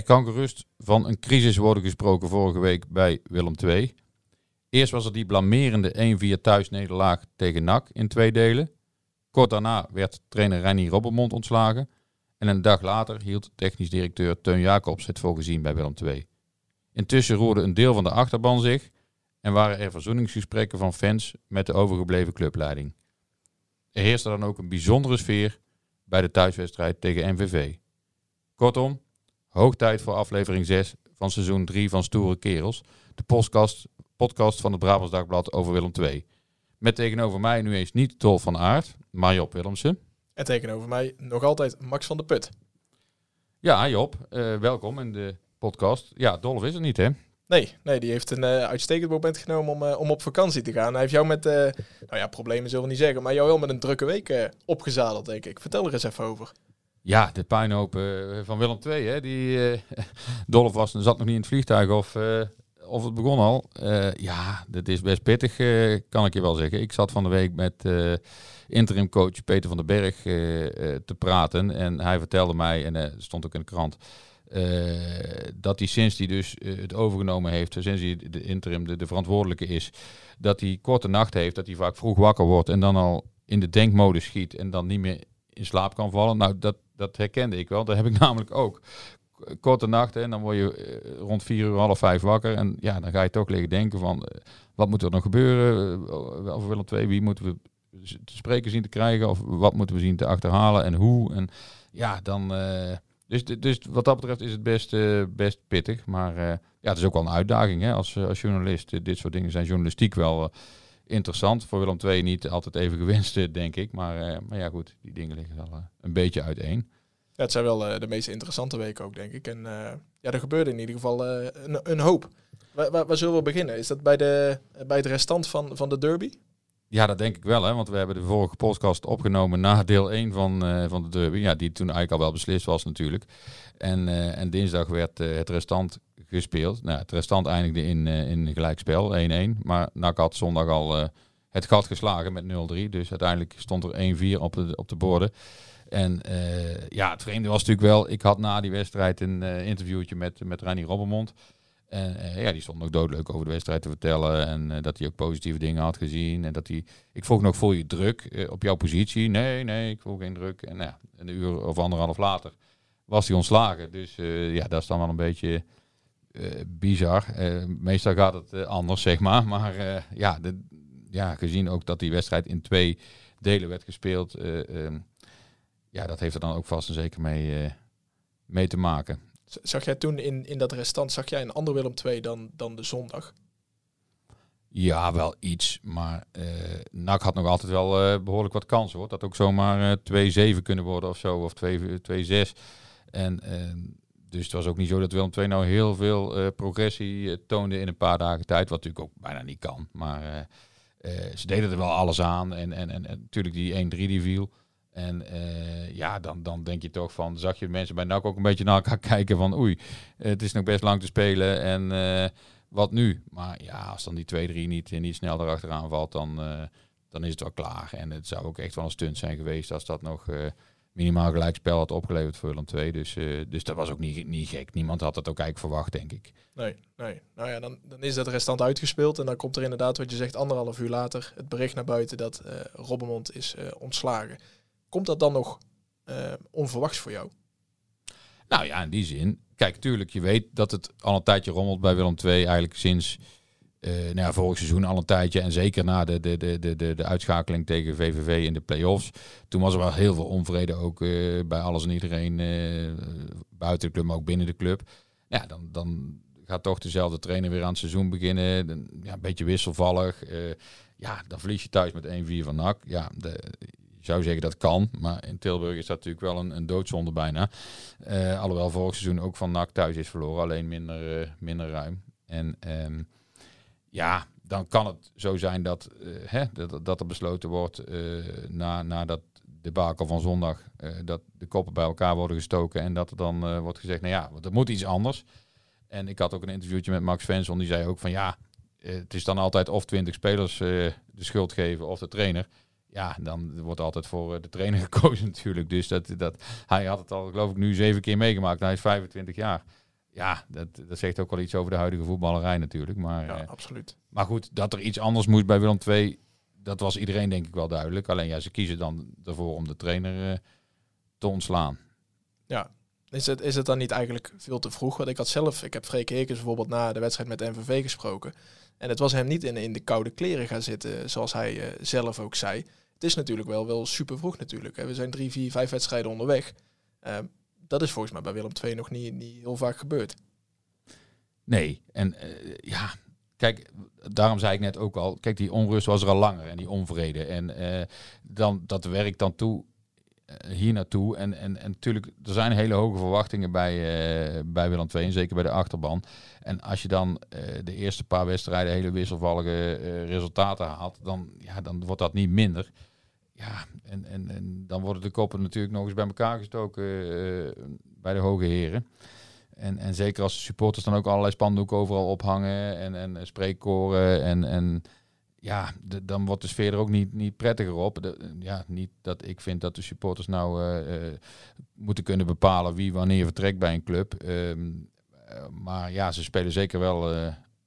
Er kan gerust van een crisis worden gesproken vorige week bij Willem II. Eerst was er die blamerende 1-4 thuisnederlaag tegen NAC in twee delen. Kort daarna werd trainer Reinier Robbermond ontslagen. En een dag later hield technisch directeur Teun Jacobs het voor gezien bij Willem II. Intussen roerde een deel van de achterban zich en waren er verzoeningsgesprekken van fans met de overgebleven clubleiding. Er heerste dan ook een bijzondere sfeer bij de thuiswedstrijd tegen MVV. Kortom, hoog tijd voor aflevering 6 van seizoen 3 van Stoere Kerels, de podcast, podcast van het Brabants Dagblad over Willem II. Met tegenover mij nu eens niet Tol van Aert, maar Job Willemsen. En tegenover mij nog altijd Max van der Put. Ja, Job, eh, welkom in de podcast. Ja, Dolf is er niet, hè? Nee, nee die heeft een eh, uitstekend moment genomen om, eh, om op vakantie te gaan. Hij heeft jou met, nou ja, problemen zullen we niet zeggen, maar jou wel met een drukke week opgezadeld, denk ik. Vertel er eens even over. Ja, de puinhoop eh, van Willem II, hè? Die, eh Dolf was, zat nog niet in het vliegtuig of, eh, of het begon al. Ja, dat is best pittig, kan ik je wel zeggen. Ik zat van de week met eh interim coach Peter van den Berg te praten. En hij vertelde mij, en stond ook in de krant, dat hij sinds hij dus het overgenomen heeft, sinds hij de interim de, de verantwoordelijke is, dat hij korte nacht heeft, dat hij vaak vroeg wakker wordt en dan al in de denkmodus schiet en dan niet meer in slaap kan vallen. Nou, dat, dat herkende ik wel. Dat heb ik namelijk ook. Korte nacht en dan word je eh, rond vier uur, half vijf wakker. En ja, dan ga je toch liggen denken van, eh, wat moet er nog gebeuren? Uh, over Willem II, wie moeten we te spreken zien te krijgen? Of wat moeten we zien te achterhalen en hoe? En ja, dan... eh, dus, dus wat dat betreft is het best, eh, best pittig. Maar eh, ja, het is ook wel een uitdaging hè, als, eh, als journalist. Eh, dit soort dingen zijn journalistiek wel eh, interessant. Voor Willem II niet altijd even gewenst, eh, denk ik. Maar, eh, maar ja, goed, die dingen liggen wel eh, een beetje uiteen. Ja, het zijn wel de meest interessante weken ook, denk ik. En ja, er gebeurde in ieder geval een, een hoop. Waar, waar, waar zullen we beginnen? Is dat bij, de, bij het restant van, van de derby? Ja, dat denk ik wel, hè, want we hebben de vorige podcast opgenomen na deel 1 van, van de derby. Ja, die toen eigenlijk al wel beslist was natuurlijk. En, eh, en dinsdag werd het restant gespeeld. Nou, het restant eindigde in, eh, in gelijkspel, 1-1. Maar NAC had zondag al eh, het gat geslagen met 0-3. Dus uiteindelijk stond er 1-4 op de, op de borden. En eh, ja, het vreemde was natuurlijk wel, ik had na die wedstrijd een interviewtje met, met Reinier Robbermond. En ja, die stond nog doodleuk over de wedstrijd te vertellen. En dat hij ook positieve dingen had gezien. En dat hij. Ik vroeg nog, voel je druk op jouw positie? Nee, nee, ik voel geen druk. En nou ja, een uur of anderhalf later was hij ontslagen. Dus ja, dat is dan wel een beetje bizar. Eh, meestal gaat het eh, anders, zeg maar. Maar eh, ja, de, ja, gezien ook dat die wedstrijd in twee delen werd gespeeld. eh, ehm, ja, dat heeft er dan ook vast en zeker mee, eh, mee te maken. Zag jij toen in, in dat restant, zag jij een ander Willem II dan, dan de zondag? Ja, wel iets. Maar eh NAC had nog altijd wel eh, behoorlijk wat kansen. Hoor. Dat ook zomaar eh 2-7 kunnen worden of zo. Of 2-6. En eh, dus het was ook niet zo dat Willem II nou heel veel eh, progressie eh, toonde in een paar dagen tijd. Wat natuurlijk ook bijna niet kan. Maar eh, ze deden er wel alles aan. En, en, en, natuurlijk die 1-3 die viel. En ja, dan, dan denk je toch van, zag je mensen bij NAC ook een beetje naar elkaar kijken van oei, het is nog best lang te spelen en wat nu? Maar ja, als dan die 2-3 niet, niet snel erachteraan valt, dan, dan is het wel klaar. En het zou ook echt wel een stunt zijn geweest als dat nog minimaal gelijkspel had opgeleverd voor Willem 2. Dus, eh, dus dat was ook niet, niet gek. Niemand had het ook eigenlijk verwacht, denk ik. Nee, nee. Nou ja, dan, dan is dat restant uitgespeeld. En dan komt er inderdaad, wat je zegt, anderhalf uur later het bericht naar buiten dat eh Robbermond is eh, ontslagen. Komt dat dan nog onverwachts voor jou? Nou ja, in die zin. Kijk, tuurlijk, je weet dat het al een tijdje rommelt bij Willem II. Eigenlijk sinds eh nou vorig seizoen al een tijdje. En zeker na de, de, de, de, de, uitschakeling tegen VVV in de play-offs. Toen was er wel heel veel onvrede ook eh, bij alles en iedereen. eh, buiten de club, maar ook binnen de club. Ja, dan, dan gaat toch dezelfde trainer weer aan het seizoen beginnen. Ja, een beetje wisselvallig. Ja, dan verlies je thuis met 1-4 van NAC. Ja, je zou zeggen dat kan, maar in Tilburg is dat natuurlijk wel een, een doodzonde bijna. Alhoewel vorig seizoen ook van NAC thuis is verloren, alleen minder, minder ruim. En um, ja, dan kan het zo zijn dat, uh, hè, dat, dat er besloten wordt na, na dat debakel van zondag, dat de koppen bij elkaar worden gestoken en dat er dan wordt gezegd, nou ja, er moet iets anders. En ik had ook een interviewtje met Max Svensson, die zei ook van ja, het is dan altijd of twintig spelers de schuld geven of de trainer ja, dan wordt altijd voor eh, de trainer gekozen natuurlijk. Dus dat, dat, hij had het al, geloof ik, nu zeven keer meegemaakt. Hij is 25 jaar. Ja, dat, dat zegt ook wel iets over de huidige voetballerij natuurlijk. Maar, ja, eh, absoluut. Maar goed, dat er iets anders moet bij Willem II, dat was iedereen denk ik wel duidelijk. Alleen ja, ze kiezen dan ervoor om de trainer uh, te ontslaan. Ja, is het, is het dan niet eigenlijk veel te vroeg? Want ik had zelf, ik heb Freek Heekens bijvoorbeeld na de wedstrijd met NVV gesproken. En het was hem niet in, in de koude kleren gaan zitten, zoals hij uh, zelf ook zei het is natuurlijk wel, wel super vroeg natuurlijk. We zijn drie, vier, vijf wedstrijden onderweg. Uh, dat is volgens mij bij Willem II nog niet, niet heel vaak gebeurd. Nee, en uh, ja, kijk, daarom zei ik net ook al, kijk, die onrust was er al langer en die onvrede. En uh, dan, dat werkt dan toe hier naartoe. En, en, en natuurlijk, er zijn hele hoge verwachtingen bij, bij Willem II, en zeker bij de achterban. En als je dan de eerste paar wedstrijden hele wisselvallige resultaten haalt, dan, ja, dan wordt dat niet minder. Ja, en, en, en dan worden de koppen natuurlijk nog eens bij elkaar gestoken uh, bij de hoge heren. En, en zeker als de supporters dan ook allerlei spandoeken overal ophangen en, en spreekkoren. En, en ja, dan wordt de sfeer er ook niet, niet prettiger op. Ja, niet dat ik vind dat de supporters nou uh, moeten kunnen bepalen wie wanneer vertrekt bij een club. Um, maar ja, ze spelen zeker wel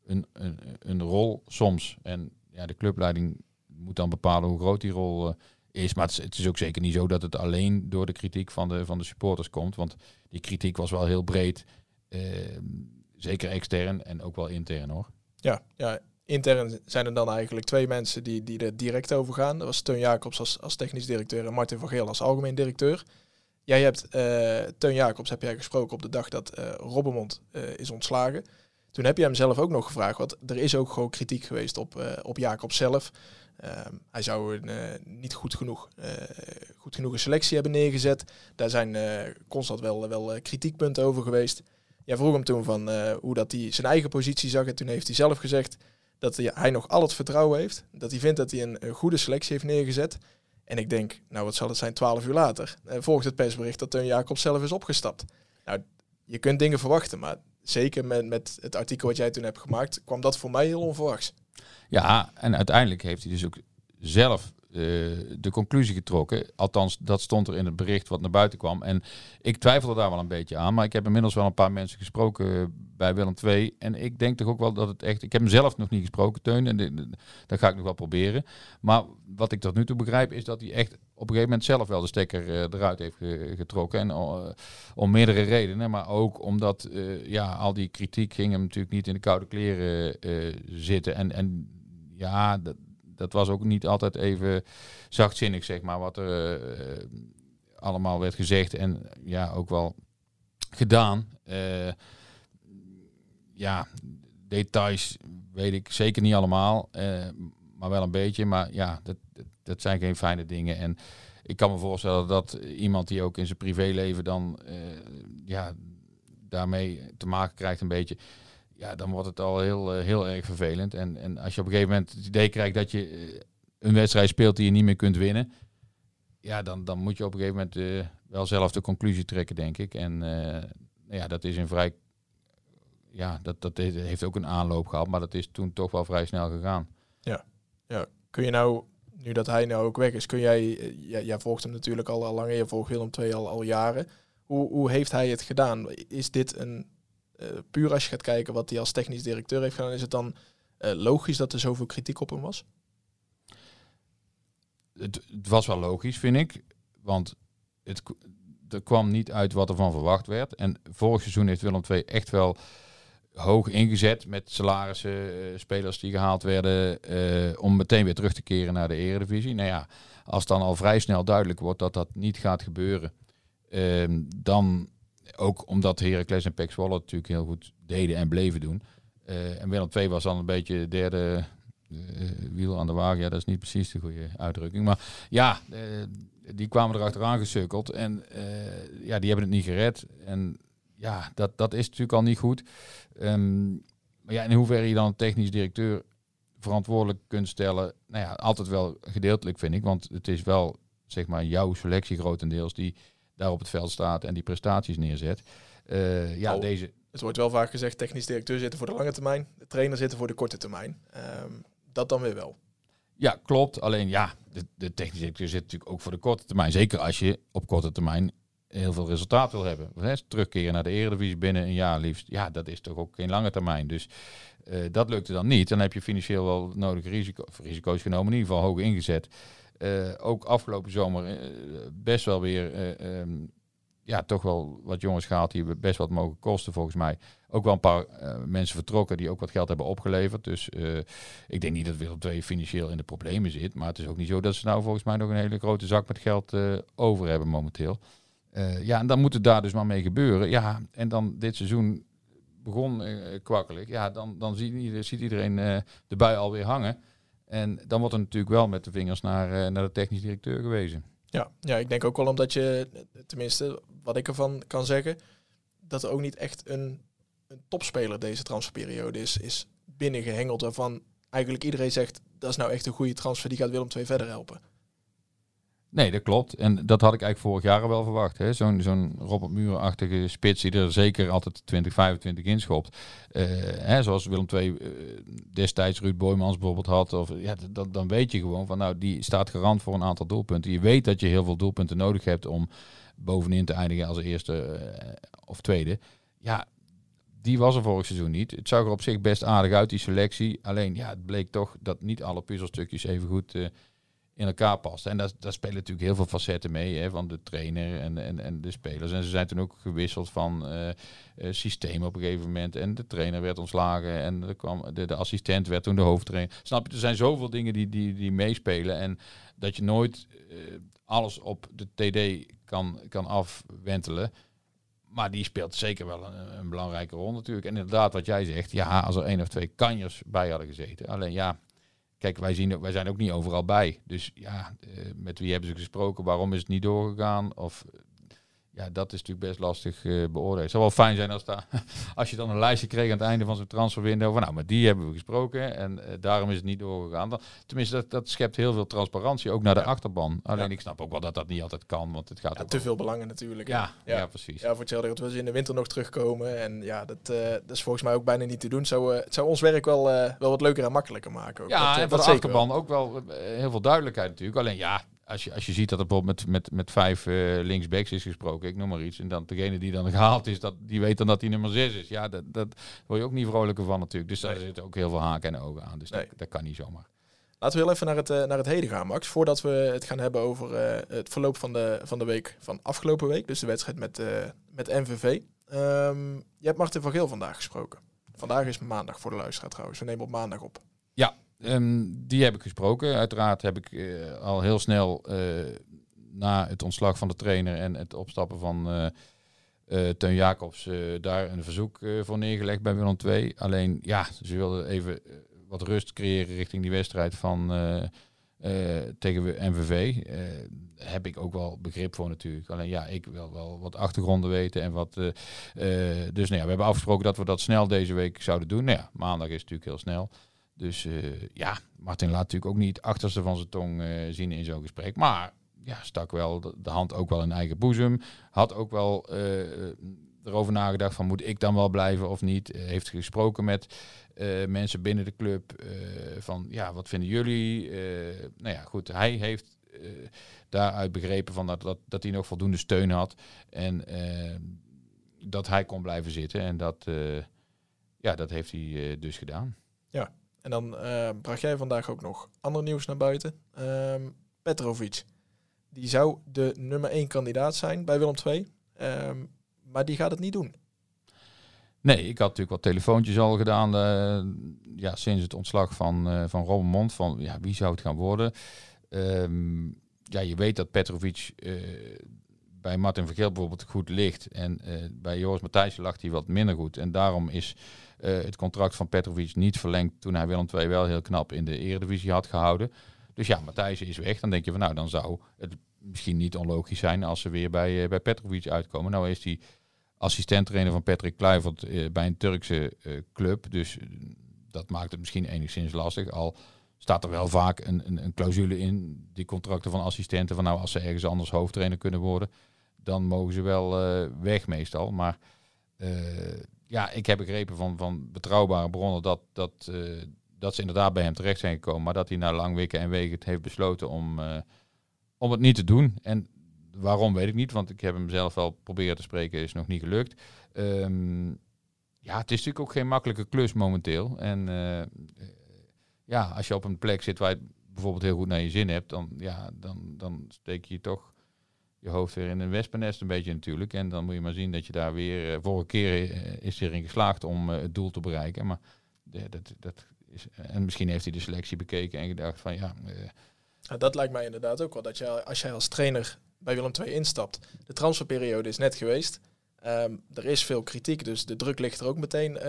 een, een, een rol soms. En ja, de clubleiding moet dan bepalen hoe groot die rol is. Maar het is, ook zeker niet zo dat het alleen door de kritiek van de, van de supporters komt. Want die kritiek was wel heel breed. Uh, zeker extern en ook wel intern hoor. Ja, ja, intern zijn er dan eigenlijk twee mensen die, die er direct over gaan. Dat was Teun Jacobs als, als technisch directeur en Martin van Geel als algemeen directeur. Jij hebt uh, Teun Jacobs heb jij gesproken op de dag dat uh, is ontslagen. Toen heb je hem zelf ook nog gevraagd, want er is ook gewoon kritiek geweest op, op Jacobs zelf. Um, hij zou een, uh, niet goed genoeg, uh, goed genoeg een selectie hebben neergezet. Daar zijn uh, constant wel, wel kritiekpunten over geweest. Jij vroeg hem toen van hoe dat hij zijn eigen positie zag. En toen heeft hij zelf gezegd dat hij, nog al het vertrouwen heeft. Dat hij vindt dat hij een, een, goede selectie heeft neergezet. En ik denk, nou wat zal het zijn, twaalf uur later. volgt het persbericht dat Teun Jacob zelf is opgestapt. Nou, je kunt dingen verwachten, maar zeker met, met het artikel wat jij toen hebt gemaakt, kwam dat voor mij heel onverwachts. Ja, en uiteindelijk heeft hij dus ook zelf de conclusie getrokken. Althans, dat stond er in het bericht wat naar buiten kwam. En ik twijfelde daar wel een beetje aan. Maar ik heb inmiddels wel een paar mensen gesproken bij Willem II. En ik denk toch ook wel dat het echt... Ik heb hem zelf nog niet gesproken, Teun. En dat ga ik nog wel proberen. Maar wat ik tot nu toe begrijp is dat hij echt op een gegeven moment zelf wel de stekker uh, eruit heeft getrokken. En om meerdere redenen. Maar ook omdat ja, al die kritiek ging hem natuurlijk niet in de koude kleren zitten. En, en ja, dat, dat was ook niet altijd even zachtzinnig, zeg maar, wat er uh, allemaal werd gezegd en ja, ook wel gedaan. Uh, ja, details weet ik zeker niet allemaal, uh, maar wel een beetje. Maar ja, dat, dat zijn geen fijne dingen. En ik kan me voorstellen dat iemand die ook in zijn privéleven dan ja, daarmee te maken krijgt een beetje ja, dan wordt het al heel, uh, heel erg vervelend. En, en als je op een gegeven moment het idee krijgt dat je uh, een wedstrijd speelt die je niet meer kunt winnen, ja, dan, dan moet je op een gegeven moment uh, wel zelf de conclusie trekken, denk ik. En ja, dat is een vrij. Ja, dat, dat heeft ook een aanloop gehad, maar dat is toen toch wel vrij snel gegaan. Ja, ja. kun je nou, nu dat hij nou ook weg is, kun jij, jij, jij volgt hem natuurlijk al, al langer, je volgt Willem II al, al jaren. Hoe, hoe heeft hij het gedaan? Is dit een puur als je gaat kijken wat hij als technisch directeur heeft gedaan, is het dan uh, logisch dat er zoveel kritiek op hem was? Het, het, was wel logisch, vind ik. Want het, er kwam niet uit wat er van verwacht werd. En vorig seizoen heeft Willem II echt wel hoog ingezet met salarissen, uh, spelers die gehaald werden, om meteen weer terug te keren naar de eredivisie. Nou ja, als dan al vrij snel duidelijk wordt dat dat niet gaat gebeuren, ehm, dan ook omdat Heracles en Zwolle natuurlijk heel goed deden en bleven doen. Uh, en Willem II was dan een beetje de derde, wiel aan de wagen, ja, dat is niet precies de goede uitdrukking. Maar ja, die kwamen erachteraan gesukkeld. En ja, die hebben het niet gered. En ja, dat, dat is natuurlijk al niet goed. Ehm, maar ja, in hoeverre je dan een technisch directeur verantwoordelijk kunt stellen, nou ja, altijd wel gedeeltelijk vind ik. Want het is wel, zeg maar, jouw selectie grotendeels die daar op het veld staat en die prestaties neerzet. Uh, ja, oh, deze... Het wordt wel vaak gezegd, technisch directeur zitten voor de lange termijn, de trainer zitten voor de korte termijn. Ehm, dat dan weer wel. Ja, klopt. Alleen ja, de, de technisch directeur zit natuurlijk ook voor de korte termijn. Zeker als je op korte termijn heel veel resultaat wil hebben. Hè, terugkeren naar de Eredivisie binnen een jaar liefst. Ja, dat is toch ook geen lange termijn. Dus uh, dat lukte dan niet. Dan heb je financieel wel nodige risico, risico's genomen, in ieder geval hoog ingezet. Uh, ook afgelopen zomer uh, best wel weer, um, ja, toch wel wat jongens gehaald die best wat mogen kosten volgens mij. Ook wel een paar mensen vertrokken die ook wat geld hebben opgeleverd. Dus ik denk niet dat Willem II financieel in de problemen zit. Maar het is ook niet zo dat ze nou volgens mij nog een hele grote zak met geld over hebben momenteel. ja, en dan moet het daar dus maar mee gebeuren. Ja, en dan dit seizoen begon uh, kwakkelijk, ja, dan, dan ziet, iedereen, ziet iedereen de bui alweer hangen. En dan wordt er natuurlijk wel met de vingers naar, uh, naar de technisch directeur gewezen. Ja, ja, ik denk ook wel omdat je, tenminste wat ik ervan kan zeggen, dat er ook niet echt een, een topspeler deze transferperiode is, is binnengehengeld waarvan eigenlijk iedereen zegt, dat is nou echt een goede transfer, die gaat Willem II verder helpen. Nee, dat klopt. En dat had ik eigenlijk vorig jaar wel verwacht. Zo'n zo'n Robert Muren-achtige spits die er zeker altijd 20, 25 inschopt. Uh, zoals Willem II uh, destijds Ruud Boymans bijvoorbeeld had. Of, ja, dan, dan weet je gewoon van nou, die staat garant voor een aantal doelpunten. Je weet dat je heel veel doelpunten nodig hebt om bovenin te eindigen als eerste uh, of tweede. Ja, die was er vorig seizoen niet. Het zag er op zich best aardig uit, die selectie. Alleen ja, het bleek toch dat niet alle puzzelstukjes even goed in elkaar past. En daar, daar spelen natuurlijk heel veel facetten mee, hè, van de trainer en, en, en de spelers. En ze zijn toen ook gewisseld van uh, systeem op een gegeven moment. En de trainer werd ontslagen en er kwam, de, de assistent werd toen de hoofdtrainer. Snap je, er zijn zoveel dingen die, die, die meespelen. En dat je nooit uh, alles op de TD kan, kan afwentelen. Maar die speelt zeker wel een, een, belangrijke rol natuurlijk. En inderdaad, wat jij zegt, ja, als er één of twee kanjers bij hadden gezeten. Alleen ja, Kijk, wij, zien, wij zijn ook niet overal bij. Dus ja, uh, met wie hebben ze gesproken? Waarom is het niet doorgegaan? Of ja, dat is natuurlijk best lastig uh, beoordelen. Het zou wel fijn zijn als, daar, als je dan een lijstje kreeg aan het einde van zo'n transferwindow. Van nou, maar die hebben we gesproken en uh, daarom is het niet doorgegaan. Dan, tenminste, dat, dat schept heel veel transparantie, ook naar de achterban. Alleen ik snap ook wel dat dat niet altijd kan, want het gaat ja, te veel belangen natuurlijk. Ja, ja, precies. Ja, voor hetzelfde dat we ze in de winter nog terugkomen. En ja, dat, uh, dat is volgens mij ook bijna niet te doen. Zou, het zou ons werk wel, wel wat leuker en makkelijker maken. Ook. Ja, dat, en voor de achterban ook wel heel veel duidelijkheid natuurlijk. Alleen ja, als je, als je ziet dat er bijvoorbeeld met, met, met vijf uh, linksbacks is gesproken, ik noem maar iets. En dan degene die dan gehaald is, dat, die weet dan dat hij nummer zes is. Ja, dat, dat word je ook niet vrolijker van natuurlijk. Dus nee. daar zitten ook heel veel haken en ogen aan. Dus nee. dat, dat, kan niet zomaar. Laten we heel even naar het, uh, naar het heden gaan, Max. Voordat we het gaan hebben over uh, het verloop van de, van de week van afgelopen week. Dus de wedstrijd met, met MVV. Um, je hebt Martin van Geel vandaag gesproken. Vandaag is maandag voor de luisteraar trouwens. We nemen op maandag op. Ja, Um, die heb ik gesproken. Uiteraard heb ik uh, al heel snel uh, na het ontslag van de trainer en het opstappen van uh, Teun Jacobs daar een verzoek voor neergelegd bij Willem II. Alleen ja, ze wilden even wat rust creëren richting die wedstrijd van tegen MVV. heb ik ook wel begrip voor natuurlijk. Alleen ja, ik wil wel wat achtergronden weten en wat. dus nou ja, we hebben afgesproken dat we dat snel deze week zouden doen. Nou ja, maandag is natuurlijk heel snel. Dus uh, ja, Martin laat natuurlijk ook niet achterste van zijn tong uh, zien in zo'n gesprek. Maar ja, stak wel de, hand ook wel in eigen boezem. Had ook wel uh, erover nagedacht van moet ik dan wel blijven of niet. heeft gesproken met mensen binnen de club van ja, wat vinden jullie? nou ja, goed, hij heeft daaruit begrepen van dat, dat, dat hij nog voldoende steun had. En dat hij kon blijven zitten. En dat, ja, dat heeft hij dus gedaan. Ja, en dan uh, bracht jij vandaag ook nog ander nieuws naar buiten. Um, Petrovic. Die zou de nummer 1 kandidaat zijn bij Willem II. Um, maar die gaat het niet doen. Nee, ik had natuurlijk wat telefoontjes al gedaan uh, ja, sinds het ontslag van, uh, van Robin Mond. Van ja, wie zou het gaan worden? Um, ja, je weet dat Petrovic bij Martin Vergeel bijvoorbeeld goed ligt. En bij Joris Matthijssen lag hij wat minder goed. En daarom is het contract van Petrovic niet verlengd toen hij Willem II wel heel knap in de Eredivisie had gehouden. Dus ja, Matthijssen is weg. Dan denk je van nou, dan zou het misschien niet onlogisch zijn als ze weer bij, bij Petrovic uitkomen. Nou is die assistent-trainer van Patrick Kluivert bij een Turkse club. Dus dat maakt het misschien enigszins lastig. Al staat er wel vaak een, een, een, clausule in die contracten van assistenten. Van nou, als ze ergens anders hoofdtrainer kunnen worden, dan mogen ze wel weg meestal. Maar ja, ik heb begrepen van, van betrouwbare bronnen dat, dat, uh, dat ze inderdaad bij hem terecht zijn gekomen. Maar dat hij na lang wikken en wegen heeft besloten om, om het niet te doen. En waarom weet ik niet, want ik heb hem zelf wel proberen te spreken, is nog niet gelukt. Um, ja, het is natuurlijk ook geen makkelijke klus momenteel. En uh, ja, als je op een plek zit waar je bijvoorbeeld heel goed naar je zin hebt, dan, ja, dan, dan steek je toch je hoofd weer in een wespennest een beetje natuurlijk. En dan moet je maar zien dat je daar weer... Uh, vorige keer uh, is erin geslaagd om het doel te bereiken. Maar dat, dat is, en misschien heeft hij de selectie bekeken en gedacht van ja... dat lijkt mij inderdaad ook wel. Dat je, als jij als trainer bij Willem II instapt, de transferperiode is net geweest. Um, er is veel kritiek, dus de druk ligt er ook meteen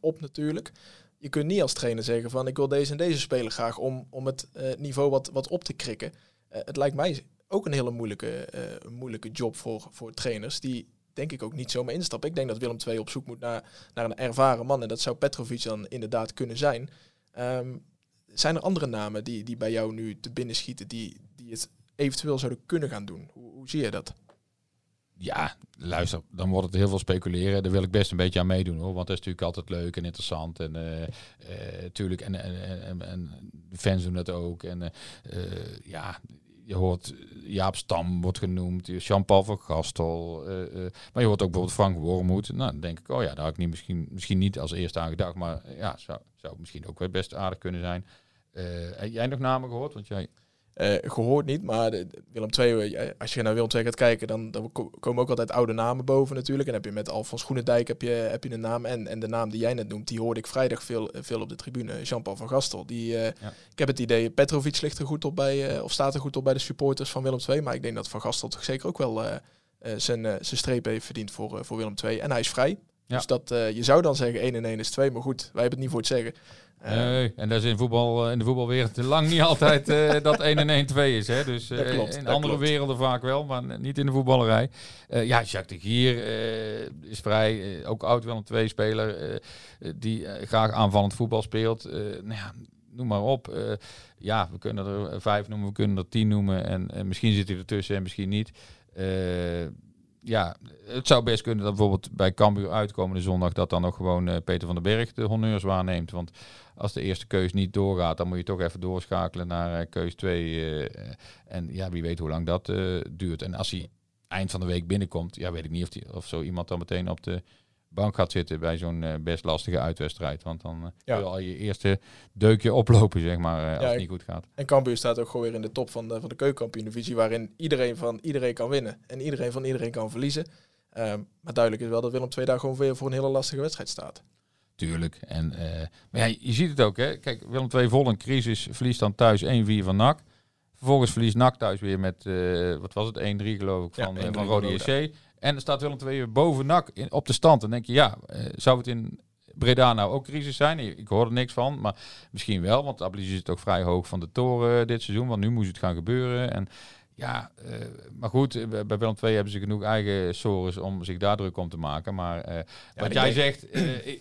op natuurlijk. Je kunt niet als trainer zeggen van ik wil deze en deze speler graag om, om het niveau wat, wat op te krikken. het lijkt mij ook een hele moeilijke, moeilijke job voor, voor trainers die denk ik ook niet zomaar instappen. Ik denk dat Willem II op zoek moet naar, naar een ervaren man en dat zou Petrovic dan inderdaad kunnen zijn. Um, zijn er andere namen die, die bij jou nu te binnen schieten die, die het eventueel zouden kunnen gaan doen? Hoe, hoe zie je dat? Ja, luister, dan wordt het heel veel speculeren. Daar wil ik best een beetje aan meedoen hoor. Want dat is natuurlijk altijd leuk en interessant. En natuurlijk, uh, uh, en, en, en, en, de fans doen dat ook. En ja, je hoort Jaap Stam wordt genoemd, Jean-Paul van Gastel. maar je hoort ook bijvoorbeeld Frank Wormoed. Nou, dan denk ik, oh ja, daar had ik niet, misschien, misschien niet als eerste aan gedacht. Maar ja, zou, zou misschien ook wel best aardig kunnen zijn. heb jij nog namen gehoord? Want jij... Uh, gehoord niet, maar de, Willem II, eh, als je naar Willem II gaat kijken, dan, dan komen ook altijd oude namen boven natuurlijk. En heb je met Alfons Groenendijk heb je, heb je een naam. En, en de naam die jij net noemt, die hoorde ik vrijdag veel, veel op de tribune. Jean-Paul van Gastel. Die, uh, ja. Ik heb het idee, Petrovic ligt er goed op bij, of staat er goed op bij de supporters van Willem II. Maar ik denk dat Van Gastel toch zeker ook wel zijn, zijn streep heeft verdiend voor, voor Willem II. En hij is vrij. Ja. Dus dat, je zou dan zeggen 1 en 1 is 2, maar goed, wij hebben het niet voor het zeggen. Nee, en dat is in, voetbal, in de voetbalwereld lang niet altijd uh, dat 1 en 1 2 is. Hè? Dus uh, klopt, in andere klopt. werelden vaak wel, maar niet in de voetballerij. Uh, ja, Jacques de Gier is vrij, ook oud wel een twee-speler die graag aanvallend voetbal speelt. nou ja, noem maar op. ja, we kunnen er vijf noemen, we kunnen er tien noemen en misschien zit hij ertussen en misschien niet ja, het zou best kunnen dat bijvoorbeeld bij Cambuur uitkomende zondag dat dan nog gewoon uh, Peter van den Berg de honneurs waarneemt. Want als de eerste keus niet doorgaat, dan moet je toch even doorschakelen naar uh, keus 2. Uh, en ja, wie weet hoe lang dat duurt. En als hij eind van de week binnenkomt, ja, weet ik niet of, die, of zo iemand dan meteen op de bank gaat zitten bij zo'n uh, best lastige uitwedstrijd. Want dan uh, ja. wil al je eerste deukje oplopen, zeg maar, uh, als ja, het niet goed gaat. En Cambuur staat ook gewoon weer in de top van de, van de keukenkampioen-divisie, waarin iedereen van iedereen kan winnen en iedereen van iedereen kan verliezen. Um, maar duidelijk is wel dat Willem twee dagen gewoon weer voor een hele lastige wedstrijd staat. Tuurlijk. En, maar ja, je ziet het ook, hè. Kijk, Willem II vol een crisis, verliest dan thuis 1-4 van NAC. Vervolgens verliest NAC thuis weer met, wat was het, 1-3 geloof ik, van, ja, van Rode JC. En er staat Willem II boven NAC in, op de stand. En denk je, ja, uh, zou het in Breda nou ook crisis zijn? Ik hoor er niks van, maar misschien wel. Want Ablis zit ook vrij hoog van de toren dit seizoen. Want nu moest het gaan gebeuren. En ja, uh, maar goed, bij Willem II hebben ze genoeg eigen sores om zich daar druk om te maken. Maar uh, ja, wat jij denk... zegt,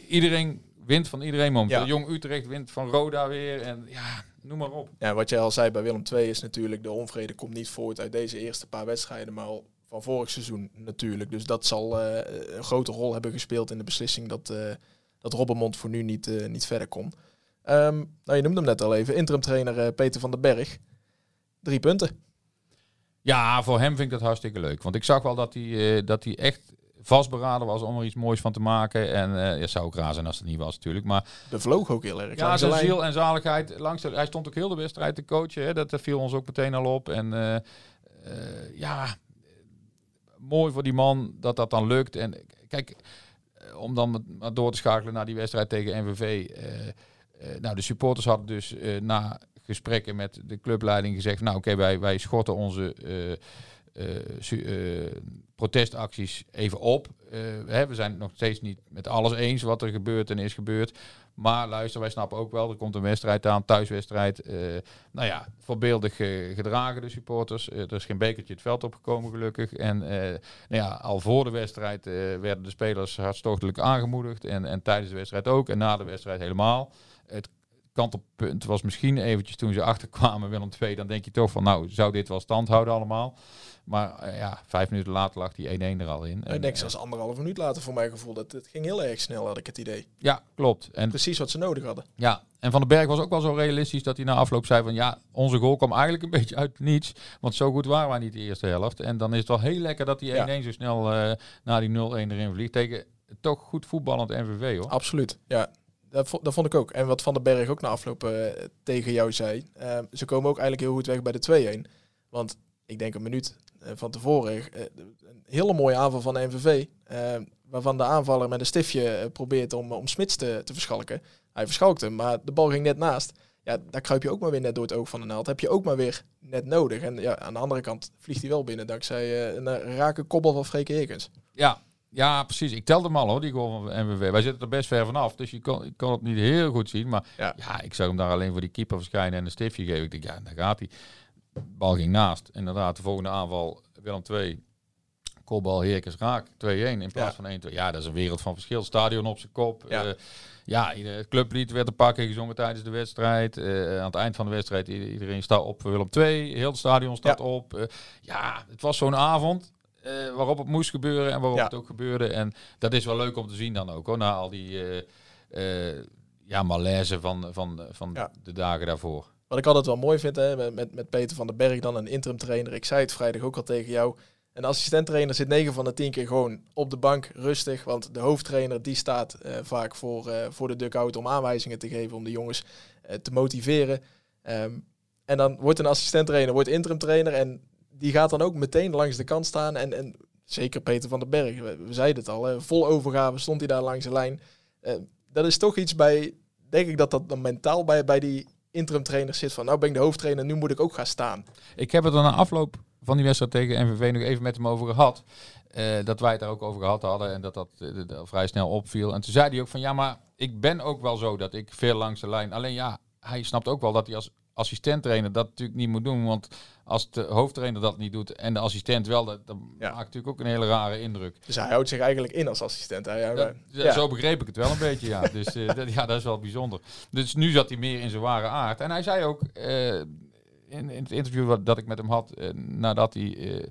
iedereen wint van iedereen momenteel. Ja. Jong Utrecht wint van Roda weer. En ja, noem maar op. Ja, wat jij al zei bij Willem II is natuurlijk de onvrede komt niet voort uit deze eerste paar wedstrijden, maar al van vorig seizoen natuurlijk. Dus dat zal uh, een grote rol hebben gespeeld in de beslissing dat, uh, dat Robbermond voor nu niet, uh, niet verder kon. Um, nou, je noemde hem net al even, interim trainer Peter van den Berg. Drie punten. Ja, voor hem vind ik dat hartstikke leuk. Want ik zag wel dat hij, dat hij echt vastberaden was om er iets moois van te maken. En uh, ja, zou ook raar zijn als het niet was natuurlijk. Maar de vloog ook heel erg. Ja, zijn ziel en zaligheid. Langs de, hij stond ook heel de wedstrijd te coachen. Hè. Dat viel ons ook meteen al op. En uh, ja, mooi voor die man dat dat dan lukt. En kijk, eh, om dan maar door te schakelen naar die wedstrijd tegen NVV. Uh, uh, nou, de supporters hadden dus na gesprekken met de clubleiding gezegd... nou oké, wij, wij schorten onze protestacties even op. Hè, we zijn het nog steeds niet met alles eens wat er gebeurt en is gebeurd. Maar luister, wij snappen ook wel, er komt een wedstrijd aan, thuiswedstrijd. Uh, nou ja, voorbeeldig gedragen de supporters. er is geen bekertje het veld opgekomen gelukkig. En nou ja, al voor de wedstrijd werden de spelers hartstochtelijk aangemoedigd. En, en tijdens de wedstrijd ook. En na de wedstrijd helemaal. Het kantelpunt was misschien eventjes toen ze achterkwamen Willem II. Dan denk je toch van nou, zou dit wel stand houden allemaal? Maar uh, ja, vijf minuten later lag die 1-1 er al in. ik denk uh, zelfs anderhalve minuut later voor mijn gevoel. Dat het ging heel erg snel, had ik het idee. Ja, klopt. En Precies wat ze nodig hadden. Ja, en Van den Berg was ook wel zo realistisch dat hij na afloop zei van ja, onze goal kwam eigenlijk een beetje uit niets. Want zo goed waren wij niet de eerste helft. En dan is het wel heel lekker dat die 1-1 ja. zo snel uh, na die 0-1 erin vliegt. Tegen toch goed voetballend MVV hoor. Absoluut, ja. Dat, dat vond ik ook. En wat Van den Berg ook na afloop uh, tegen jou zei. Uh, ze komen ook eigenlijk heel goed weg bij de 2-1. Want ik denk een minuut uh, van tevoren. een hele mooie aanval van de MVV. waarvan de aanvaller met een stiftje probeert om, om Smits te, te verschalken. Hij verschalkt hem, maar de bal ging net naast. Ja, daar kruip je ook maar weer net door het oog van de naald. Heb je ook maar weer net nodig. En ja, aan de andere kant vliegt hij wel binnen dankzij een rake kobbel van Freke. Ja, ja, precies. Ik telde hem al hoor, die goal van MVV. Wij zitten er best ver vanaf, dus je kon, kon het niet heel goed zien. Maar ja. ik zou hem daar alleen voor die keeper verschijnen en een stiftje geven. Ik denk, ja, daar gaat hij. bal ging naast. Inderdaad, de volgende aanval, Willem 2. Kopbal, Heerkens raak, 2-1 in plaats van 1-2. Ja, dat is een wereld van verschil. Stadion op zijn kop. Ja. Uh, ja, het clublied werd te pakken gezongen tijdens de wedstrijd. Uh, aan het eind van de wedstrijd, iedereen staat op voor Willem 2. Heel het stadion staat op. Uh, ja, het was zo'n avond. Uh, waarop het moest gebeuren en waarop het ook gebeurde. En dat is wel leuk om te zien dan ook, hoor, na al die uh, uh, ja, malaise van, van, van ja. de dagen daarvoor. Wat ik altijd wel mooi vind, hè, met, met Peter van den Berg dan, een interim trainer. Ik zei het vrijdag ook al tegen jou. Een assistent trainer zit 9 van de 10 keer gewoon op de bank, rustig. Want de hoofdtrainer die staat vaak voor, voor de dugout om aanwijzingen te geven, om de jongens te motiveren. Um, en dan wordt een assistent trainer, wordt interim trainer en die gaat dan ook meteen langs de kant staan. En, en zeker Peter van den Berg, we, zeiden het al, vol overgave stond hij daar langs de lijn. Uh, dat is toch iets bij, denk ik dat dat dan mentaal bij, bij die interim trainers zit van nou ben ik de hoofdtrainer, nu moet ik ook gaan staan. Ik heb het dan na afloop van die wedstrijd tegen MVV nog even met hem over gehad. Uh, dat wij het daar ook over gehad hadden en dat dat uh, vrij snel opviel. En toen zei hij ook van ja, maar ik ben ook wel zo dat ik veel langs de lijn. Alleen ja, hij snapt ook wel dat hij als assistent trainer dat natuurlijk niet moet doen. Want als de hoofdtrainer dat niet doet en de assistent wel, dat, dat maakt natuurlijk ook een hele rare indruk. Dus hij houdt zich eigenlijk in als assistent. Hij, ja. Zo begreep ik het wel een beetje, ja. Dus uh, dat, ja, dat is wel bijzonder. Dus nu zat hij meer in zijn ware aard. En hij zei ook uh, in, in, het interview wat, dat ik met hem had, uh, nadat hij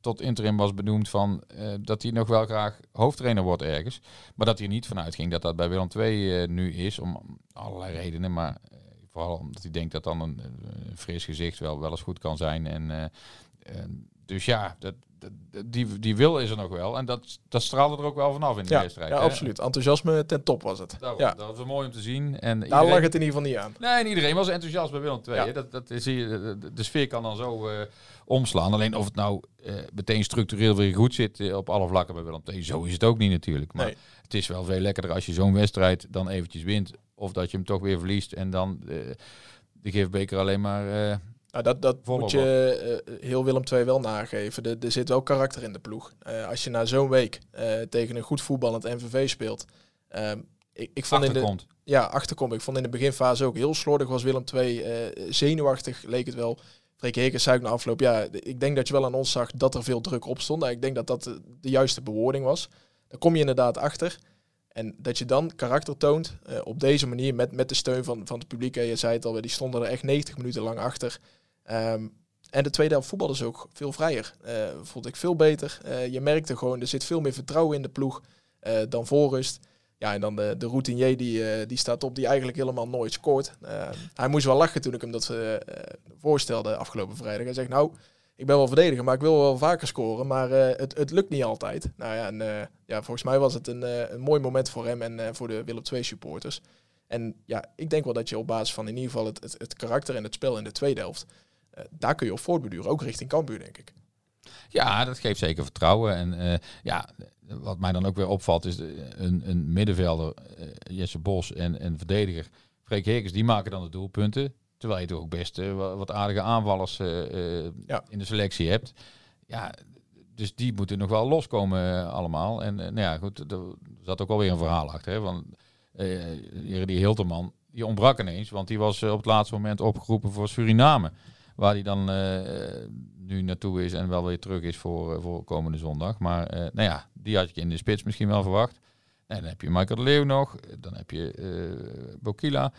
tot interim was benoemd van dat hij nog wel graag hoofdtrainer wordt ergens. Maar dat hij er niet vanuit ging dat dat bij Willem II nu is, om allerlei redenen. Maar Vooral omdat hij denkt dat dan een, een fris gezicht wel, wel eens goed kan zijn. En, uh, dus ja, dat, die, die wil is er nog wel. En dat, dat straalde er ook wel vanaf in de wedstrijd. Ja, absoluut. Enthousiasme ten top was het. ja. Dat was mooi om te zien. En Daar lag het in ieder geval niet aan. Nee, en iedereen was enthousiast bij Willem II. Ja. Dat, dat zie je, de, de, sfeer kan dan zo uh, omslaan. Alleen of het nou uh, meteen structureel weer goed zit uh, op alle vlakken bij Willem II. Zo is het ook niet natuurlijk. Maar nee. het is wel veel lekkerder als je zo'n wedstrijd dan eventjes wint. Of dat je hem toch weer verliest en dan de gifbeker alleen maar nou, dat dat moet je uh, heel Willem II wel nageven. Er, er zit wel karakter in de ploeg. Uh, als je na zo'n week tegen een goed voetballend MVV speelt. Ehm, ik, ik vond achterkomt. In de, ja, achterkomt. Ik vond in de beginfase ook heel slordig was Willem II. zenuwachtig leek het wel. Freek Hekers zei na afloop. Ja, ik denk dat je wel aan ons zag dat er veel druk op stond. Nou, ik denk dat dat de, de juiste bewoording was. Daar kom je inderdaad achter. En dat je dan karakter toont op deze manier met, met de steun van, van het publiek. En je zei het al, die stonden er echt 90 minuten lang achter. Um, en de tweede helft voetbal is ook veel vrijer. Uh, vond ik veel beter. Uh, je merkte gewoon, er zit veel meer vertrouwen in de ploeg dan voorrust. Ja, en dan de, de routinier die, die staat op, die eigenlijk helemaal nooit scoort. Ehm, hij moest wel lachen toen ik hem dat voorstelde afgelopen vrijdag. Hij zegt, nou, ik ben wel verdediger, maar ik wil wel vaker scoren. Maar het, het lukt niet altijd. Nou ja, en, ja, volgens mij was het een, een mooi moment voor hem en voor de Willem II supporters. En ja, ik denk wel dat je op basis van in ieder geval het, het, karakter en het spel in de tweede helft eh, daar kun je op voortbeduren, ook richting Cambuur, denk ik. Ja, dat geeft zeker vertrouwen. En ja, wat mij dan ook weer opvalt is een, een middenvelder, Jesse Bos en een verdediger, Freek Heekers, die maken dan de doelpunten. Terwijl je toch ook best eh, wa- wat aardige aanvallers eh, eh, Ja. in de selectie hebt. Ja, dus die moeten nog wel loskomen allemaal. En nou ja, goed, er zat ook alweer een verhaal achter. Hè, hier die Hilterman, die ontbrak ineens. Want die was op het laatste moment opgeroepen voor Suriname. Waar hij dan nu naartoe is en wel weer terug is voor, voor komende zondag. Maar nou ja, die had je in de spits misschien wel verwacht. En dan heb je Michael de Leeuw nog. Dan heb je Bokila.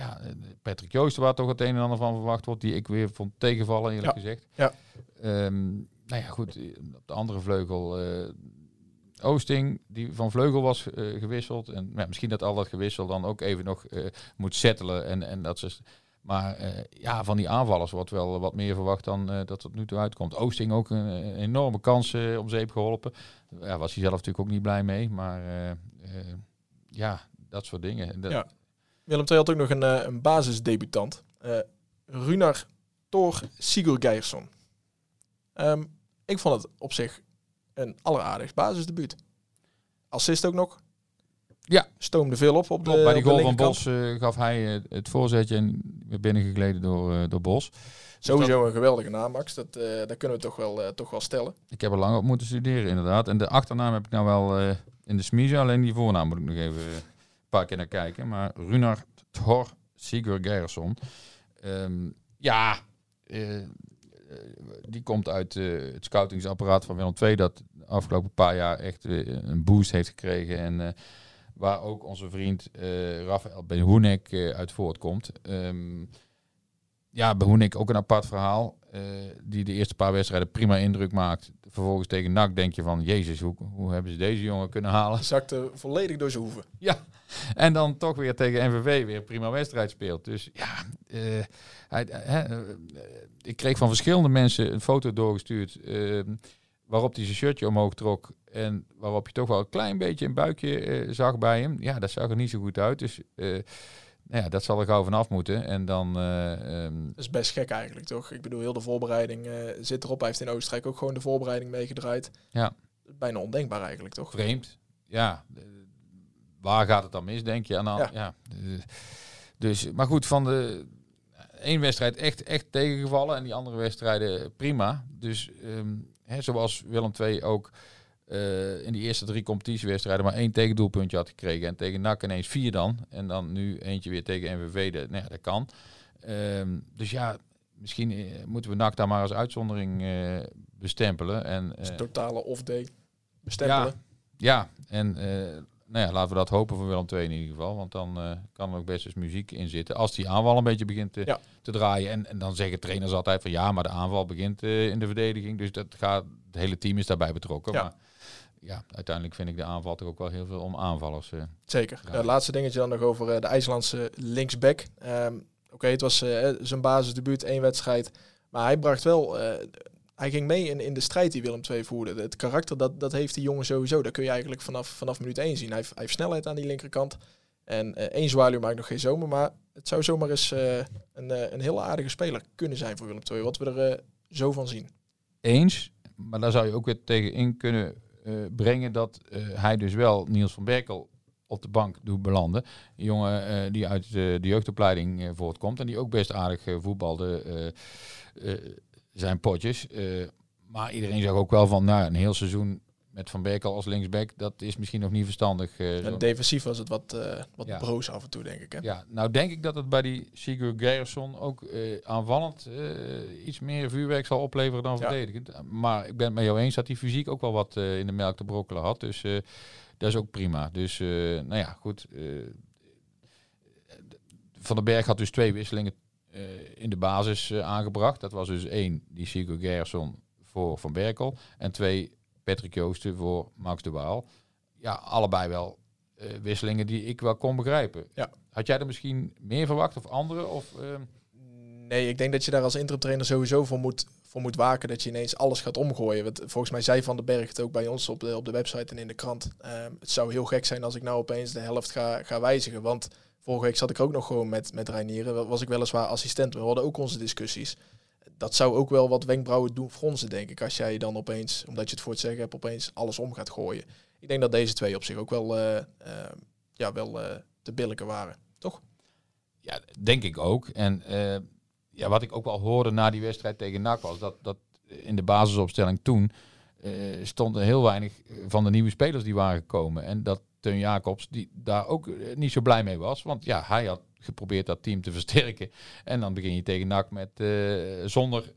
Ja, eh, Patrick Joosten, waar toch het een en ander van verwacht wordt. Die ik weer vond tegenvallen, eerlijk Ja. gezegd. Ja. Ehm, nou ja, goed. eh, Op de andere vleugel... eh, Oosting, die van vleugel was gewisseld. En ja, misschien dat al dat gewissel dan ook even nog moet settelen. En, en dat ze, maar ja, van die aanvallers wordt wel wat meer verwacht dan dat tot nu toe uitkomt. Oosting ook een, een enorme kans om zeep geholpen. Ja, was hij zelf natuurlijk ook niet blij mee. Maar ja, dat soort dingen. Dat- Ja. Willem II had ook nog een, eh, een basisdebutant. eh Runar Thor Sigurgeirsson. Ehm ik vond het op zich een alleraardigst basisdebuut. Assist ook nog. Ja. Stoomde veel op op de Klopt, bij die goal van. Bos eh, gaf hij het voorzetje en werd binnengegleden door, door Bos. Sowieso een geweldige naam, Max. Dat, dat kunnen we toch wel, toch wel stellen. Ik heb er lang op moeten studeren, inderdaad. En de achternaam heb ik nou wel in de smiezen. Alleen die voornaam moet ik nog even paar keer naar kijken. Maar Runar Thor Sigurd Gerson. Ehm, ja, eh, eh, die komt uit eh, het scoutingsapparaat van Willem II. Dat de afgelopen paar jaar echt een boost heeft gekregen. En waar ook onze vriend Rafael Benhoenek uit voortkomt. Ehm ja, Behoenik ook een apart verhaal. eh, die de eerste paar wedstrijden prima indruk maakt. Vervolgens tegen NAC denk je van... Jezus, hoe, hoe hebben ze deze jongen kunnen halen? Zakte volledig door zijn hoeven. En dan toch weer tegen NVV weer prima wedstrijd speelt. Dus ja, eh, hij, eh, ik kreeg van verschillende mensen een foto doorgestuurd... waarop hij zijn shirtje omhoog trok... en waarop je toch wel een klein beetje een buikje zag bij hem. Ja, dat zag er niet zo goed uit. Dus nou ja, dat zal er gauw vanaf moeten. En dan... eh, ehm, Dat is best gek eigenlijk, toch? Ik bedoel, heel de voorbereiding eh, zit erop. Hij heeft in Oostenrijk ook gewoon de voorbereiding meegedraaid. Ja. Bijna ondenkbaar eigenlijk, toch? vreemd. Ja, waar gaat het dan mis, denk je? En dan, Ja. ja. dus, maar goed, van de één wedstrijd echt, echt tegengevallen en die andere wedstrijden prima. Dus ehm, hè, zoals Willem II ook eh, in die eerste drie competitiewedstrijden maar één tegendoelpuntje had gekregen. En tegen NAC ineens vier dan. En dan nu eentje weer tegen NVV. Dat, nou ja, dat kan. Ehm, dus ja, misschien eh, moeten we NAC daar maar als uitzondering eh, bestempelen. En, Dus totale off-day bestempelen. ja, en eh, nou ja, laten we dat hopen voor Willem II in ieder geval. Want dan kan er ook best eens muziek in zitten. Als die aanval een beetje begint te, Ja. te draaien. En, en dan zeggen trainers altijd van ja, maar de aanval begint in de verdediging. Dus dat gaat, het hele team is daarbij betrokken. Ja. Maar ja, uiteindelijk vind ik de aanval toch ook wel heel veel om aanvallers. eh. Zeker. Eh, laatste dingetje dan nog over eh, de IJslandse linksback. Ehm, Oké, het was zijn basisdebuut, één wedstrijd. Maar hij bracht wel... hij ging mee in, in de strijd die Willem II voerde. Het karakter, dat, dat heeft die jongen sowieso. Dat kun je eigenlijk vanaf, vanaf minuut 1 zien. Hij heeft, hij heeft snelheid aan die linkerkant. En één zwaluw maakt nog geen zomer. Maar het zou zomaar eens een, een hele aardige speler kunnen zijn voor Willem II. Wat we er zo van zien. Eens, maar daar zou je ook weer tegen in kunnen brengen dat eh, hij dus wel Niels van Berkel op de bank doet belanden. Een jongen eh, die uit de, jeugdopleiding eh, voortkomt en die ook best aardig eh, voetbalde eh, eh, zijn potjes. Eh, maar iedereen zag ook wel van, nou, een heel seizoen met Van Berkel als linksback, dat is misschien nog niet verstandig. eh. En defensief was het wat, eh wat Ja. broos af en toe, denk ik. Hè? Ja, nou denk ik dat het bij die Sigurd Gerson ook eh, aanvallend iets meer vuurwerk zal opleveren dan Ja. verdedigend. Maar ik ben het met jou eens dat hij fysiek ook wel wat in de melk te brokkelen had. Dus dat is ook prima. Dus nou ja, goed. Van den Berg had dus twee wisselingen in de basis aangebracht. Dat was dus één, die Sigurd Gerson voor Van Berkel. En twee, Patrick Joosten voor Max de Waal. Ja, allebei wel eh, wisselingen die ik wel kon begrijpen. Ja. Had jij er misschien meer verwacht of andere? Of, ehm, Nee, ik denk dat je daar als interim trainer sowieso voor moet, voor moet waken dat je ineens alles gaat omgooien. Want volgens mij zei Van den Berg het ook bij ons op de, op de website en in de krant. Ehm, het zou heel gek zijn als ik nou opeens de helft ga, ga wijzigen. Want vorige week zat ik ook nog gewoon met, met Reinieren. Was ik weliswaar assistent, we hadden ook onze discussies. Dat zou ook wel wat wenkbrauwen doen fronsen, denk ik. Als jij dan opeens, omdat je het voor het zeggen hebt, opeens alles om gaat gooien. Ik denk dat deze twee op zich ook wel, eh, eh, ja, wel eh, te billijken waren. Toch? ja, denk ik ook. En ja, wat ik ook wel hoorde na die wedstrijd tegen NAC was dat, dat in de basisopstelling toen stonden heel weinig van de nieuwe spelers die waren gekomen. En dat Teun Jacobs die daar ook niet zo blij mee was. Want ja, hij had geprobeerd dat team te versterken. En dan begin je tegen NAC met zonder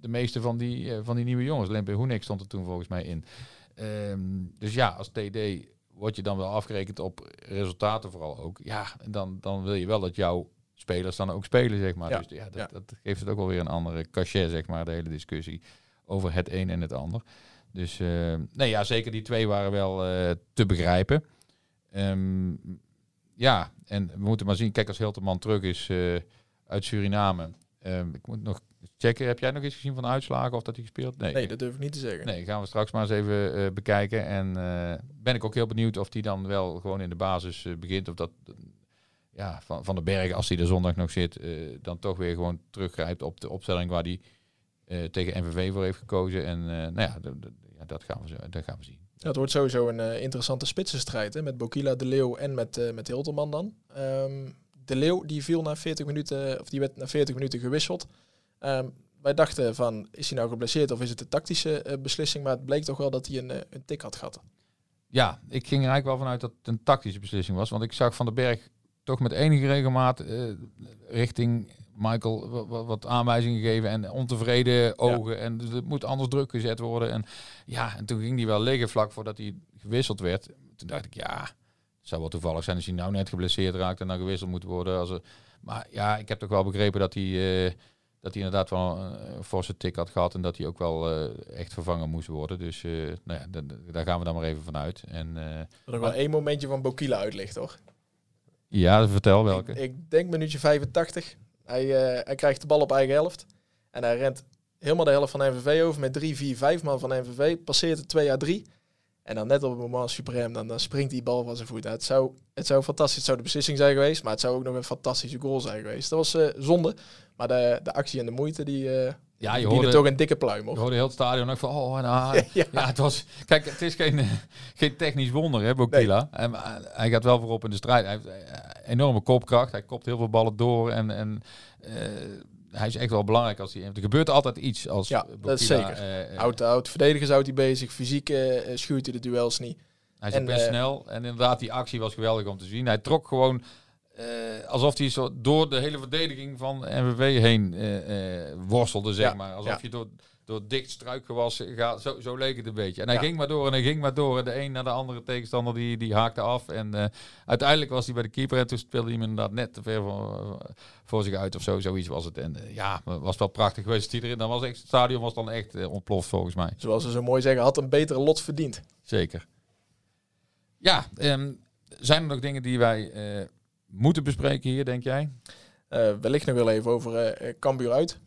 de meeste van die, van die nieuwe jongens. Lempe Hoenik stond er toen volgens mij in. Ehm, dus ja, als TD word je dan wel afgerekend op resultaten vooral ook. Ja, en dan, dan wil je wel dat jouw spelers dan ook spelen, zeg maar. Ja. Dus ja dat, dat, geeft het ook wel weer een andere cachet, zeg maar, de hele discussie over het een en het ander. Dus uh, nee, ja, zeker die twee waren wel uh, te begrijpen. Um, ja, en we moeten maar zien, kijk als Hilterman terug is uh, uit Suriname. Um, ik moet nog checken. Heb jij nog eens gezien van de uitslagen of dat hij gespeeld? Nee, nee dat durf ik niet te zeggen. Nee, gaan we straks maar eens even uh, bekijken. En uh, ben ik ook heel benieuwd of hij dan wel gewoon in de basis uh, begint. Of dat ja, van, van de berg, als hij er zondag nog zit, dan toch weer gewoon teruggrijpt op de opstelling waar hij tegen NVV voor heeft gekozen. En nou ja, ja, dat, gaan we, dat gaan we zien. Ja, het wordt sowieso een interessante spitsenstrijd hè, met Bokila, De Leeuw en met, met Hilterman dan. Um, de Leeuw die viel na 40 minuten, of die werd na 40 minuten gewisseld. Um, wij dachten van, is hij nou geblesseerd of is het een tactische uh, beslissing? Maar het bleek toch wel dat hij een, een tik had gehad. Ja, ik ging er eigenlijk wel vanuit dat het een tactische beslissing was. Want ik zag Van den Berg toch met enige regelmaat richting Michael wat, wat, aanwijzingen geven en ontevreden ogen. Ja. En het moet anders druk gezet worden. En ja, en toen ging hij wel liggen vlak voordat hij gewisseld werd. Toen dacht ik, ja, het zou wel toevallig zijn als hij nou net geblesseerd raakt en dan gewisseld moet worden. Als er, maar ja, ik heb toch wel begrepen dat hij dat hij inderdaad wel een forse tik had gehad en dat hij ook wel uh, echt vervangen moest worden. Dus uh, nou ja, daar gaan we dan maar even vanuit. En, nog wel één momentje van Bokila uitlicht, toch? Ja, vertel welke. Ik, ik denk minuutje 85. Hij, hij krijgt de bal op eigen helft en hij rent helemaal de helft van MVV over met 3, 4, 5 man van MVV. Passeert het 2 à 3. En dan net op het moment suprem, dan, dan springt die bal van zijn voet uit. Het zou, het zou fantastisch, het zou de beslissing zijn geweest, maar het zou ook nog een fantastische goal zijn geweest. Dat was uh, zonde, maar de, de actie en de moeite, die, uh, ja, je hoorde toch een dikke pluim op. Je hoorde heel het stadion ook van, oh, nou, ja, ja. het was, kijk, het is geen, geen technisch wonder, hè, Bokila. Nee. En, uh, hij gaat wel voorop in de strijd. Hij heeft enorme kopkracht, hij kopt heel veel ballen door en, en hij is echt wel belangrijk als hij. Er gebeurt altijd iets als. Ja, Bokila, dat is zeker. Uh, oud, oud verdedigers houdt hij bezig. Fysiek uh, schuurt hij de duels niet. Hij is en, best snel. En inderdaad, die actie was geweldig om te zien. Hij trok gewoon alsof hij zo door de hele verdediging van MVV heen worstelde, zeg ja, maar. Alsof ja. je door, door dicht struikgewas gaat. Zo, zo leek het een beetje. En hij ja. ging maar door en hij ging maar door. En de een naar de andere tegenstander die, die haakte af. En uh, uiteindelijk was hij bij de keeper. En toen speelde hij hem inderdaad net te ver voor, voor zich uit of zo. Zoiets was het. En uh, ja, was wel prachtig geweest. Iedereen, dan was echt, het stadion was dan echt uh, ontploft volgens mij. Zoals ze zo mooi zeggen, had een betere lot verdiend. Zeker. Ja, um, zijn er nog dingen die wij moeten bespreken hier, denk jij? wellicht nog wel even over Cambuur uit.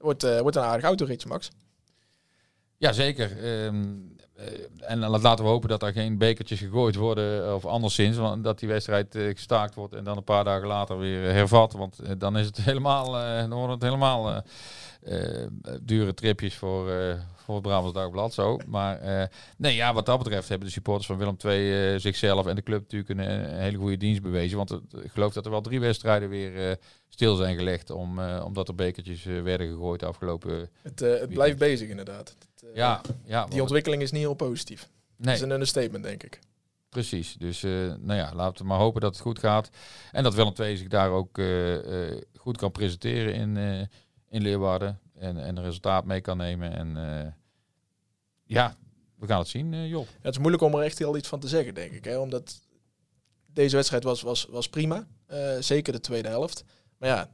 Wordt, uh, wordt een aardig autoritje, Max. Ja, zeker. Um, uh, en laten we hopen dat er geen bekertjes gegooid worden of anderszins. Want dat die wedstrijd uh, gestaakt wordt en dan een paar dagen later weer hervat. Want dan is het helemaal, dan wordt het helemaal dure tripjes voor, voor het Brabants Dagblad. Zo. Maar nee, ja, wat dat betreft hebben de supporters van Willem II zichzelf en de club natuurlijk een, een hele goede dienst bewezen. Want ik geloof dat er wel drie wedstrijden weer stil zijn gelegd om, omdat er bekertjes werden gegooid afgelopen. Het, het blijft bezig inderdaad. Het, ja, ja, die ontwikkeling is niet heel positief. Nee. Dat is een understatement, denk ik. Precies. Dus nou ja, laten we maar hopen dat het goed gaat. En dat Willem II zich daar ook goed kan presenteren in, in Leeuwarden. En, en een resultaat mee kan nemen. En ja, we gaan het zien, Job. Ja, het is moeilijk om er echt heel iets van te zeggen, denk ik. Hè? Omdat deze wedstrijd was, was, was prima. zeker de tweede helft. Maar ja,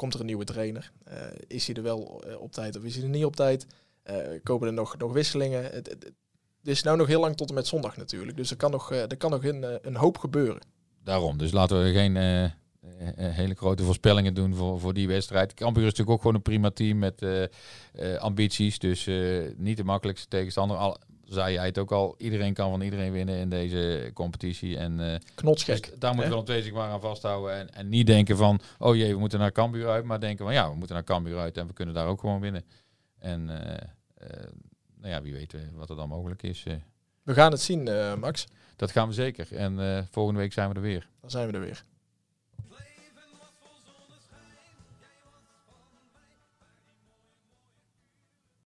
komt er een nieuwe trainer? Uh, is hij er wel op tijd of is hij er niet op tijd? Uh, komen er nog, nog wisselingen? Het, het, het, is nou nog heel lang tot en met zondag natuurlijk. Dus er kan nog, er kan nog een, een hoop gebeuren. Daarom. Dus laten we geen hele grote voorspellingen doen voor, voor die wedstrijd. Cambuur is natuurlijk ook gewoon een prima team met ambities. Dus niet de makkelijkste tegenstander. Al, zei jij het ook al, iedereen kan van iedereen winnen in deze competitie. En, uh, Knotsgek. Dus daar moeten we zich maar aan vasthouden. En, en niet denken van, oh jee, we moeten naar Cambuur uit. Maar denken van, ja, we moeten naar Cambuur uit en we kunnen daar ook gewoon winnen. En uh, uh, nou ja, wie weet wat er dan mogelijk is. We gaan het zien, Max. Dat gaan we zeker. En volgende week zijn we er weer. Dan zijn we er weer.